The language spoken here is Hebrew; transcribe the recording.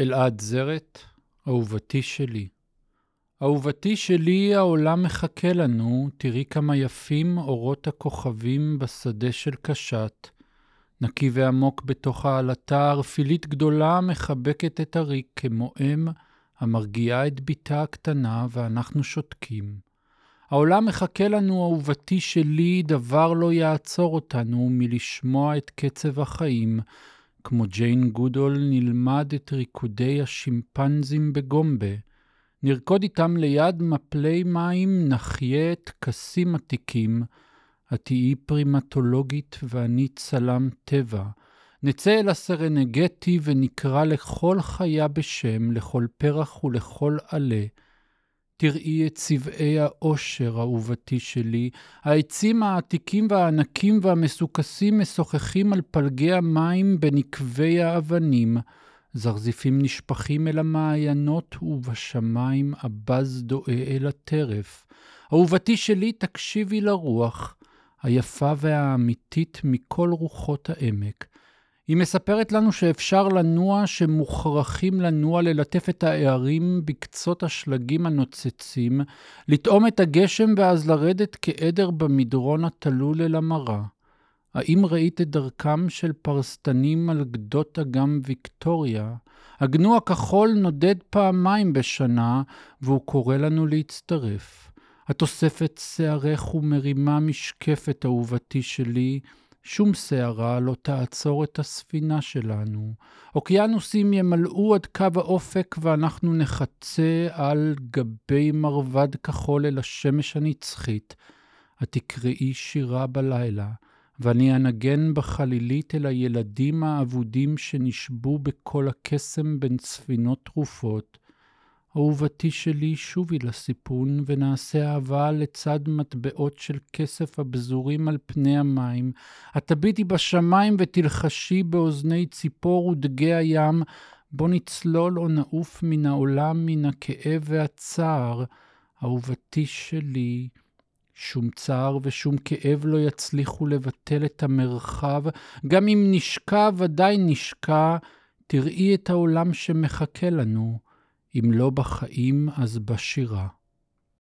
אלעד זרת, אהובתי שלי. אהובתי שלי, העולם מחכה לנו, תראי כמה יפים אורות הכוכבים בשדה של קשת. נקי ועמוק בתוך העלתה, ערפילית גדולה מחבקת את הריק כמו אם המרגיעה את בתה הקטנה, ואנחנו שותקים. העולם מחכה לנו, אהובתי שלי, דבר לא יעצור אותנו מלשמוע את קצב החיים, כמו ג'יין גודול, נלמד את ריקודי השימפנזים בגומבה. נרקוד איתם ליד מפלי מים, נחיה טקסים עתיקים. את תהיי פרימטולוגית ואני צלם טבע. נצא אל הסרנגטי ונקרא לכל חיה בשם, לכל פרח ולכל עלה. תראי את צבעי האושר, אהובתי שלי. העצים העתיקים והענקים והמסוכסים משוחחים על פלגי המים בנקבי האבנים. זרזיפים נשפכים אל המעיינות, ובשמיים הבז דואה אל הטרף. אהובתי שלי, תקשיבי לרוח, היפה והאמיתית מכל רוחות העמק. היא מספרת לנו שאפשר לנוע, שמוכרחים לנוע, ללטף את הערים בקצות השלגים הנוצצים, לטעום את הגשם ואז לרדת כעדר במדרון התלול אל המרה. האם ראית את דרכם של פרסטנים על גדות אגם ויקטוריה? הגנו הכחול נודד פעמיים בשנה, והוא קורא לנו להצטרף. התוספת שערך ומרימה משקפת, אהובתי שלי, שום שערה לא תעצור את הספינה שלנו. אוקיינוסים ימלאו עד קו האופק ואנחנו נחצה על גבי מרבד כחול אל השמש הנצחית. התקראי שירה בלילה, ואני אנגן בחלילית אל הילדים האבודים שנשבו בכל הקסם בין ספינות תרופות. אהובתי שלי, שובי לסיפון, ונעשה אהבה לצד מטבעות של כסף הבזורים על פני המים. התביטי בשמיים ותלחשי באוזני ציפור ודגי הים, בוא נצלול או נעוף מן העולם, מן הכאב והצער. אהובתי שלי, שום צער ושום כאב לא יצליחו לבטל את המרחב, גם אם נשקע, ודאי נשקע, תראי את העולם שמחכה לנו. אם לא בחיים, אז בשירה.